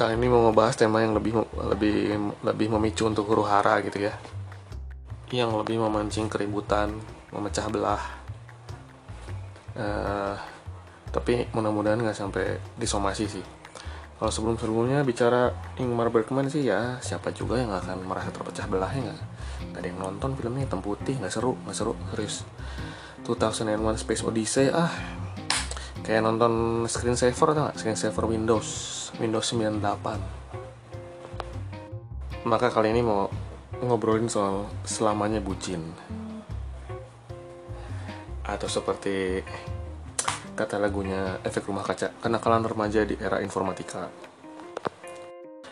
kali ini mau ngebahas tema yang lebih lebih lebih memicu untuk huru hara gitu ya. Yang lebih memancing keributan memecah belah. Uh, tapi mudah-mudahan nggak sampai disomasi sih. Kalau sebelum-sebelumnya bicara Ingmar Bergman sih ya siapa juga yang akan merasa terpecah belah ya nggak? Ada yang nonton filmnya hitam putih nggak seru nggak seru serius. 2001 Space Odyssey ah kayak nonton screensaver atau nggak? Screensaver Windows Windows 98 maka kali ini mau ngobrolin soal selamanya bucin. Atau seperti kata lagunya efek rumah kaca kenakalan remaja di era informatika.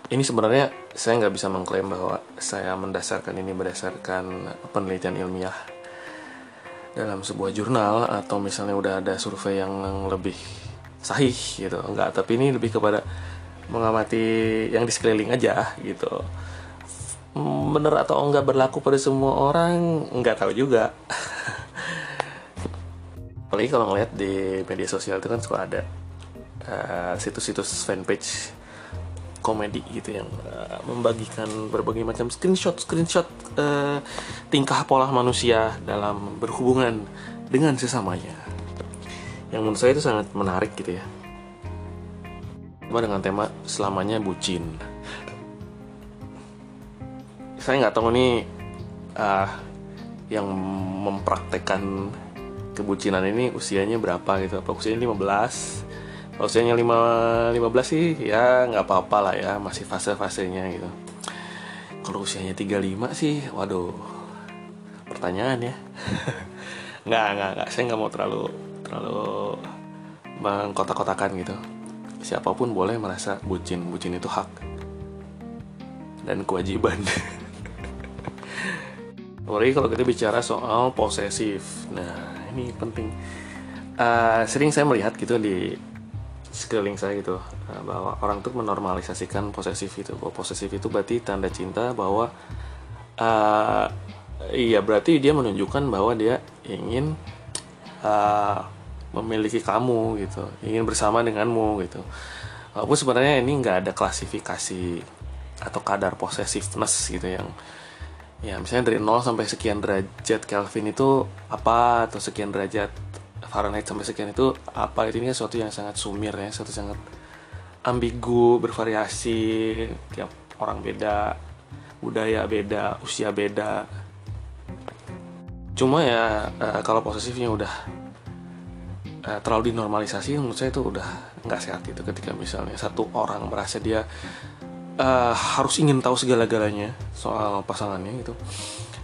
Ini sebenarnya saya nggak bisa mengklaim bahwa saya mendasarkan ini berdasarkan penelitian ilmiah dalam sebuah jurnal atau misalnya udah ada survei yang lebih sahih gitu. Enggak tapi ini lebih kepada mengamati yang di sekeliling aja gitu. Bener atau enggak berlaku pada semua orang nggak tahu juga. Apalagi kalau ngeliat di media sosial itu kan suka ada uh, situs-situs fanpage komedi gitu yang uh, membagikan berbagai macam screenshot screenshot uh, tingkah pola manusia dalam berhubungan dengan sesamanya. Yang menurut saya itu sangat menarik gitu ya. Dengan tema selamanya bucin. Saya nggak tahu nih uh, yang mempraktekkan kebucinan ini usianya berapa gitu. Apa usianya 15 usianya 5, 15 sih ya nggak apa-apa lah ya masih fase-fasenya gitu. Kalau usianya 35 sih waduh pertanyaan ya. Nggak nggak nggak. Saya nggak mau terlalu terlalu mengkotak-kotakan gitu. Siapa pun boleh merasa bucin bucin itu hak dan kewajiban. Apalagi kalau kita bicara soal posesif. Nah, ini penting. Uh, sering saya melihat gitu di sekeliling saya gitu uh, bahwa orang tuh menormalisasikan posesif itu. Bahwa posesif itu berarti tanda cinta bahwa uh, iya berarti dia menunjukkan bahwa dia ingin uh, memiliki kamu gitu, ingin bersama denganmu gitu. Walaupun sebenarnya ini nggak ada klasifikasi atau kadar possessiveness gitu yang ya misalnya dari 0 sampai sekian derajat Kelvin itu apa atau sekian derajat Fahrenheit sampai sekian itu apa ini sesuatu yang sangat sumir ya sesuatu sangat ambigu bervariasi. Tiap orang beda budaya beda usia beda. Cuma ya uh, kalau posesifnya udah uh, terlalu dinormalisasi menurut saya itu udah nggak sehat itu ketika misalnya satu orang merasa dia uh, harus ingin tahu segala-galanya soal pasangannya gitu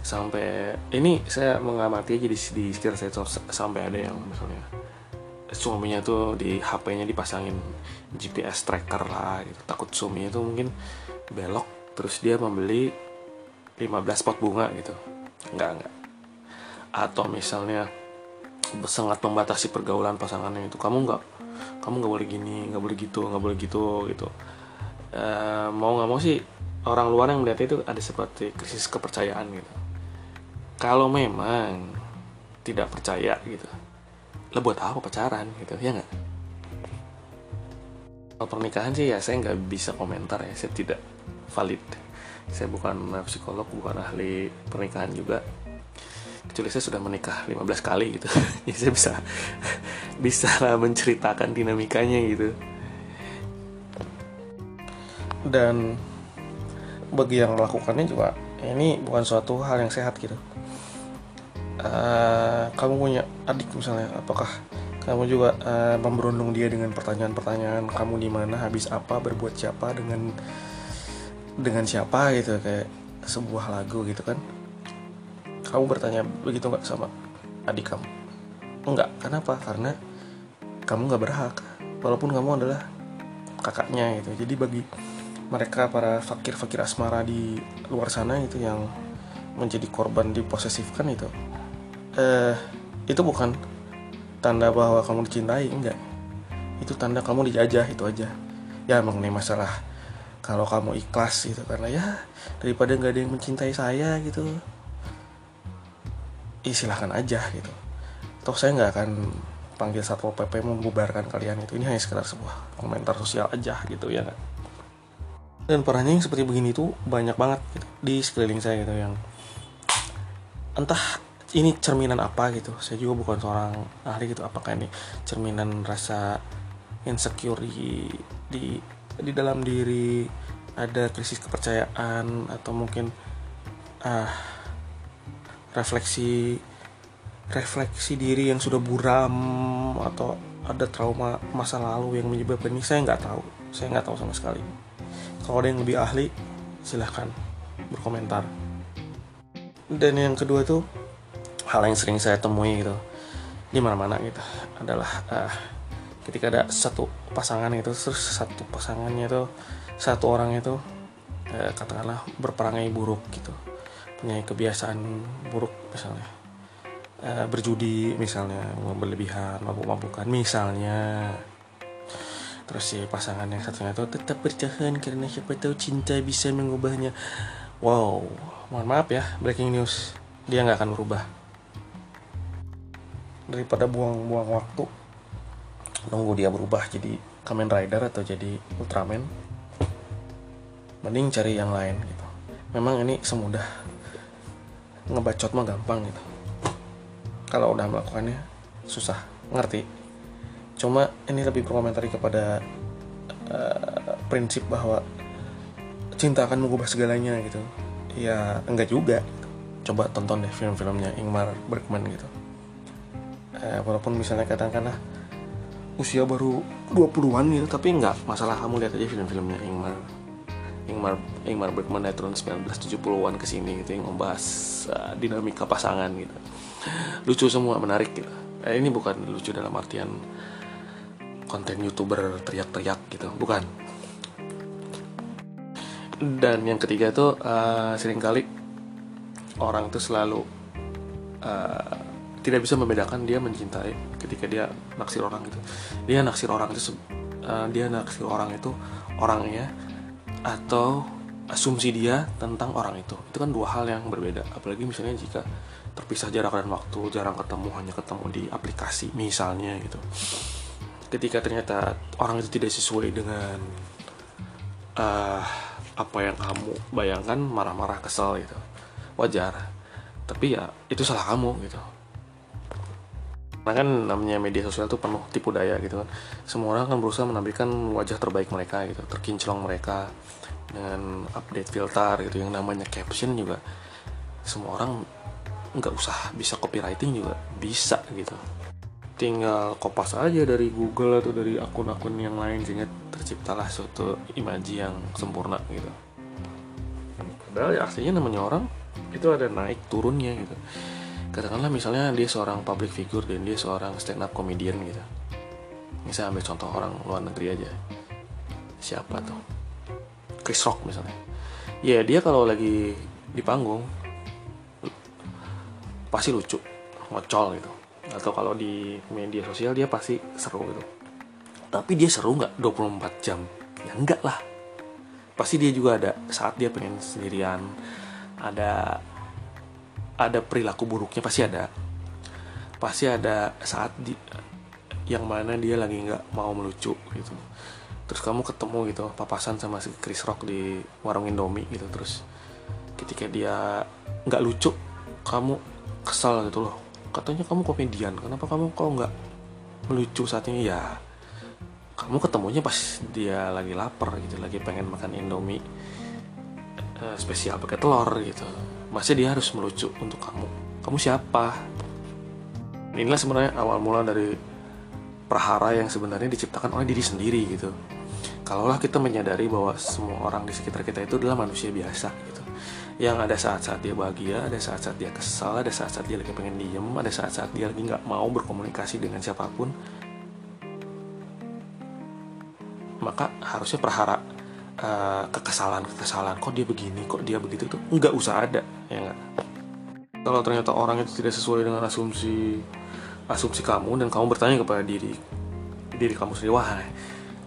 sampai ini saya mengamati aja di, di sekitar saya sampai ada yang misalnya suaminya tuh di HP-nya dipasangin GPS tracker lah gitu. Takut suaminya tuh mungkin belok terus dia membeli 15 pot bunga gitu. Enggak enggak. Atau misalnya sangat membatasi pergaulan pasangannya itu. Kamu nggak kamu nggak boleh gini nggak boleh gitu nggak boleh gitu gitu. Uh, mau nggak mau sih orang luar yang melihat itu ada seperti krisis kepercayaan gitu kalau memang tidak percaya gitu lo buat apa pacaran gitu ya nggak? Kalau pernikahan sih ya saya nggak bisa komentar ya saya tidak valid. Saya bukan psikolog bukan ahli pernikahan juga. Kecuali saya sudah menikah 15 kali gitu. Jadi saya bisa bisa menceritakan dinamikanya gitu. Dan bagi yang melakukannya juga ini bukan suatu hal yang sehat gitu uh, kamu punya adik misalnya apakah kamu juga uh, memberundung dia dengan pertanyaan-pertanyaan kamu di mana habis apa berbuat siapa dengan dengan siapa? gitu kayak sebuah lagu gitu kan. Kamu bertanya begitu nggak sama adik kamu? Enggak kenapa? Karena kamu nggak berhak walaupun kamu adalah kakaknya gitu. Jadi bagi mereka para fakir-fakir asmara di luar sana itu yang menjadi korban diposesifkan itu eh itu bukan tanda bahwa kamu dicintai enggak. Itu tanda kamu dijajah itu aja. Ya mengenai masalah kalau kamu ikhlas gitu karena ya daripada nggak ada yang mencintai saya gitu ya silahkan aja gitu. Toh saya nggak akan panggil satpol pp membubarkan kalian itu ini hanya sekedar sebuah komentar sosial aja gitu ya kan dan parahnya yang seperti begini tuh banyak banget gitu, di sekeliling saya gitu yang entah ini cerminan apa gitu? Saya juga bukan seorang ahli gitu. Apakah ini cerminan rasa insecure di di di dalam diri? Ada krisis kepercayaan atau mungkin ah refleksi refleksi diri yang sudah buram atau ada trauma masa lalu yang menyebabkan ini? Saya nggak tahu. Saya nggak tahu sama sekali. Kalau ada yang lebih ahli silahkan berkomentar. Dan yang kedua itu hal yang sering saya temui gitu di mana-mana gitu adalah uh, ketika ada satu pasangan itu terus satu pasangannya itu satu orang itu uh, katakanlah berperangai buruk gitu punya kebiasaan buruk misalnya uh, berjudi misalnya berlebihan mabuk-mabukan misalnya. Terus si pasangan yang satunya itu tetap bertahan karena siapa tahu cinta bisa mengubahnya. Wow mohon maaf ya breaking news. Dia nggak akan berubah daripada buang-buang waktu nunggu dia berubah jadi Kamen Rider atau jadi Ultraman mending cari yang lain gitu. Memang ini semudah ngebacot mah gampang gitu. Kalau udah melakukannya susah ngerti. Cuma ini lebih berkomentari kepada uh, prinsip bahwa cinta akan mengubah segalanya gitu. Ya enggak juga. Coba tonton deh film-filmnya Ingmar Bergman gitu uh, walaupun misalnya kadang-kadang usia baru 20-an gitu tapi enggak masalah. Kamu lihat aja film-filmnya Ingmar. Ingmar Ingmar Bergman dari tahun 1970-an ke sini gitu yang membahas uh, dinamika pasangan gitu. Lucu semua menarik gitu. Eh, ini bukan lucu dalam artian konten youtuber teriak-teriak gitu bukan. Dan yang ketiga tuh uh, sering kali orang tuh selalu uh, tidak bisa membedakan dia mencintai ketika dia naksir orang gitu. Dia naksir orang itu uh, dia naksir orang itu orangnya atau asumsi dia tentang orang itu. Itu kan dua hal yang berbeda. Apalagi misalnya jika terpisah jarak dan waktu jarang ketemu hanya ketemu di aplikasi misalnya gitu. Ketika ternyata orang itu tidak sesuai dengan uh, apa yang kamu bayangkan marah-marah kesel gitu. Wajar. Tapi ya itu salah kamu gitu karena kan namanya media sosial tuh penuh tipu daya gitu kan semua orang kan berusaha menampilkan wajah terbaik mereka gitu terkinclong mereka dengan update filter gitu yang namanya caption juga semua orang nggak usah bisa copywriting juga bisa gitu tinggal kopas aja dari Google atau dari akun-akun yang lain sehingga terciptalah suatu imaji yang sempurna gitu. Padahal ya aslinya namanya orang itu ada naik turunnya gitu. Katakanlah misalnya dia seorang public figure dan dia seorang stand up comedian gitu. Misalnya ambil contoh orang luar negeri aja. Siapa tuh? Chris Rock misalnya. Ya dia kalau lagi di panggung pasti lucu, ngocol gitu atau kalau di media sosial dia pasti seru gitu tapi dia seru nggak 24 jam ya enggak lah pasti dia juga ada saat dia pengen sendirian ada ada perilaku buruknya pasti ada. Pasti ada saat di yang mana dia lagi nggak mau melucu gitu. Terus kamu ketemu gitu papasan sama si Chris Rock di warung Indomie gitu. Terus ketika dia nggak lucu kamu kesal gitu loh. Katanya kamu komedian kenapa kamu kok nggak melucu saat ini? Ya kamu ketemunya pas dia lagi lapar gitu lagi pengen makan indomie uh, spesial pakai telur gitu. Masih dia harus melucu untuk kamu. Kamu siapa? Inilah sebenarnya awal mula dari prahara yang sebenarnya diciptakan oleh diri sendiri gitu. Kalaulah kita menyadari bahwa semua orang di sekitar kita itu adalah manusia biasa gitu. Yang ada saat-saat dia bahagia, ada saat-saat dia kesal, ada saat-saat dia lagi pengen diem, ada saat-saat dia lagi nggak mau berkomunikasi dengan siapa pun. Maka harusnya perhara uh, kekesalan, kekesalan. Kok dia begini, kok dia begitu tuh nggak usah ada, ya nggak. Kalau ternyata orang itu tidak sesuai dengan asumsi asumsi kamu dan kamu bertanya kepada diri diri kamu sendiri, wah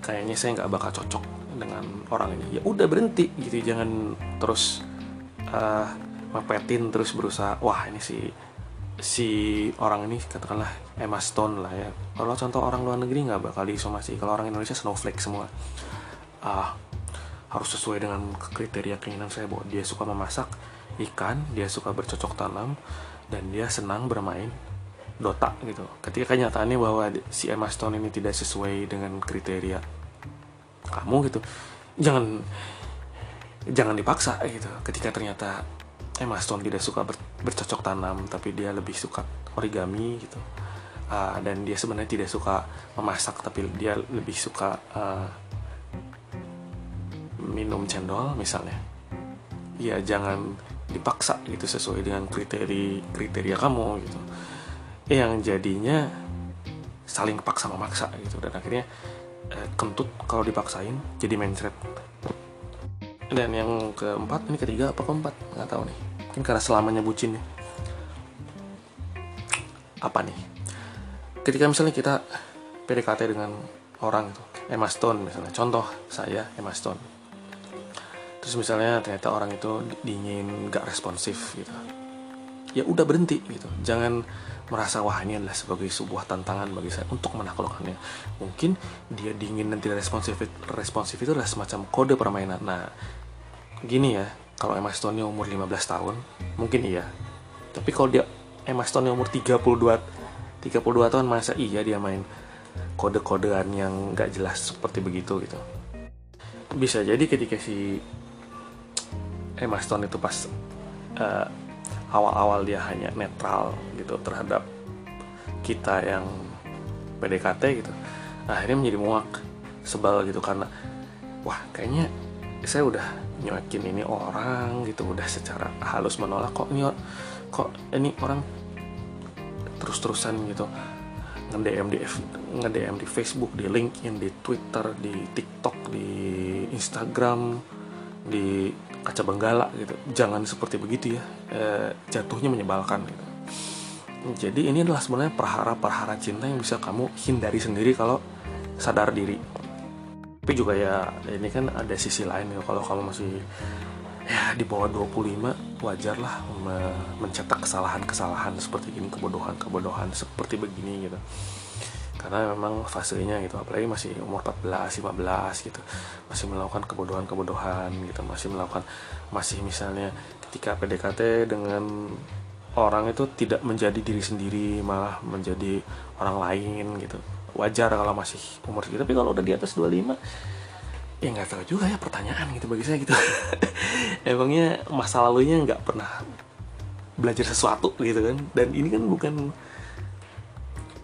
kayaknya saya nggak bakal cocok dengan orang ini. Ya udah berhenti gitu, jangan terus uh, mepetin terus berusaha wah ini si si orang ini katakanlah Emma Stone lah ya kalau contoh orang luar negeri nggak bakal disomasi kalau orang Indonesia snowflake semua ah uh, harus sesuai dengan kriteria keinginan saya bahwa dia suka memasak ikan dia suka bercocok tanam dan dia senang bermain Dota gitu. Ketika kenyataannya bahwa si Emma Stone ini tidak sesuai dengan kriteria kamu gitu jangan jangan dipaksa gitu. Ketika ternyata Emma Stone tidak suka ber, bercocok tanam tapi dia lebih suka origami gitu. Uh, dan dia sebenarnya tidak suka memasak tapi dia lebih suka uh, minum cendol misalnya ya jangan dipaksa gitu sesuai dengan kriteria kriteria kamu gitu. Yang jadinya saling paksa memaksa gitu dan akhirnya eh, kentut kalau dipaksain jadi mencret. Dan yang keempat ini ketiga apa keempat? Nggak tahu nih. Mungkin karena selamanya bucin nih apa nih? Ketika misalnya kita PDKT dengan orang itu Emma Stone misalnya. Contoh saya Emma Stone terus misalnya ternyata orang itu dingin gak responsif gitu. Ya udah berhenti gitu. Jangan merasa wah ini adalah sebagai sebuah tantangan bagi saya untuk menaklukkannya. Mungkin dia dingin dan tidak responsif responsif itu adalah semacam kode permainan. Nah gini ya kalau Emma Stone umur 15 tahun mungkin iya. Tapi kalau dia Emma Stone umur 32 32 tahun masa iya dia main kode-kodean yang gak jelas seperti begitu gitu? Bisa jadi ketika si Emma Stone itu pas uh, awal-awal dia hanya netral gitu terhadap kita yang PDKT gitu akhirnya menjadi muak sebal gitu karena wah kayaknya saya udah nyoekin ini orang gitu udah secara halus menolak kok ini kok ini orang terus-terusan gitu nge-DM di nge-DM di Facebook, di LinkedIn, di Twitter, di TikTok, di Instagram, di kaca benggala gitu. Jangan seperti begitu ya. E, jatuhnya menyebalkan gitu. Jadi ini adalah sebenarnya perhara-perhara cinta yang bisa kamu hindari sendiri kalau sadar diri. Tapi juga ya ini kan ada sisi lain ya. Kalau kamu masih ya di bawah 25 wajar lah mencetak kesalahan-kesalahan seperti ini kebodohan-kebodohan seperti begini gitu karena memang fasenya gitu apalagi masih umur 14 15 gitu. Masih melakukan kebodohan-kebodohan gitu masih melakukan masih misalnya ketika PDKT dengan orang itu tidak menjadi diri sendiri malah menjadi orang lain gitu. Wajar kalau masih umur segitu tapi kalau udah di atas 25 ya nggak tahu juga ya pertanyaan gitu bagi saya gitu. Emangnya masa lalunya nggak pernah belajar sesuatu gitu kan? Dan ini kan bukan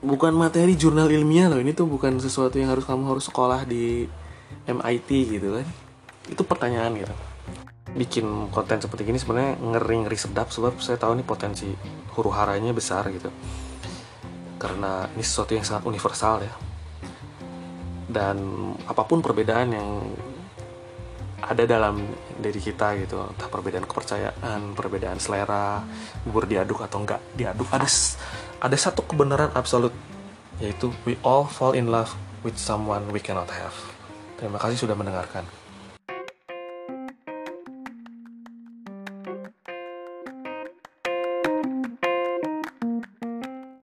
bukan materi jurnal ilmiah loh. Ini tuh bukan sesuatu yang harus kamu harus sekolah di MIT gitu kan. Itu pertanyaan gitu. Bikin konten seperti ini sebenarnya ngeri ngeri sedap sebab saya tahu ini potensi huru haranya besar gitu. Karena ini sesuatu yang sangat universal ya. Dan apa pun perbedaan yang ada dalam diri kita gitu entah perbedaan kepercayaan perbedaan selera berdiaduk atau enggak diaduk ada ada satu kebenaran absolut yaitu we all fall in love with someone we cannot have. Terima kasih sudah mendengarkan.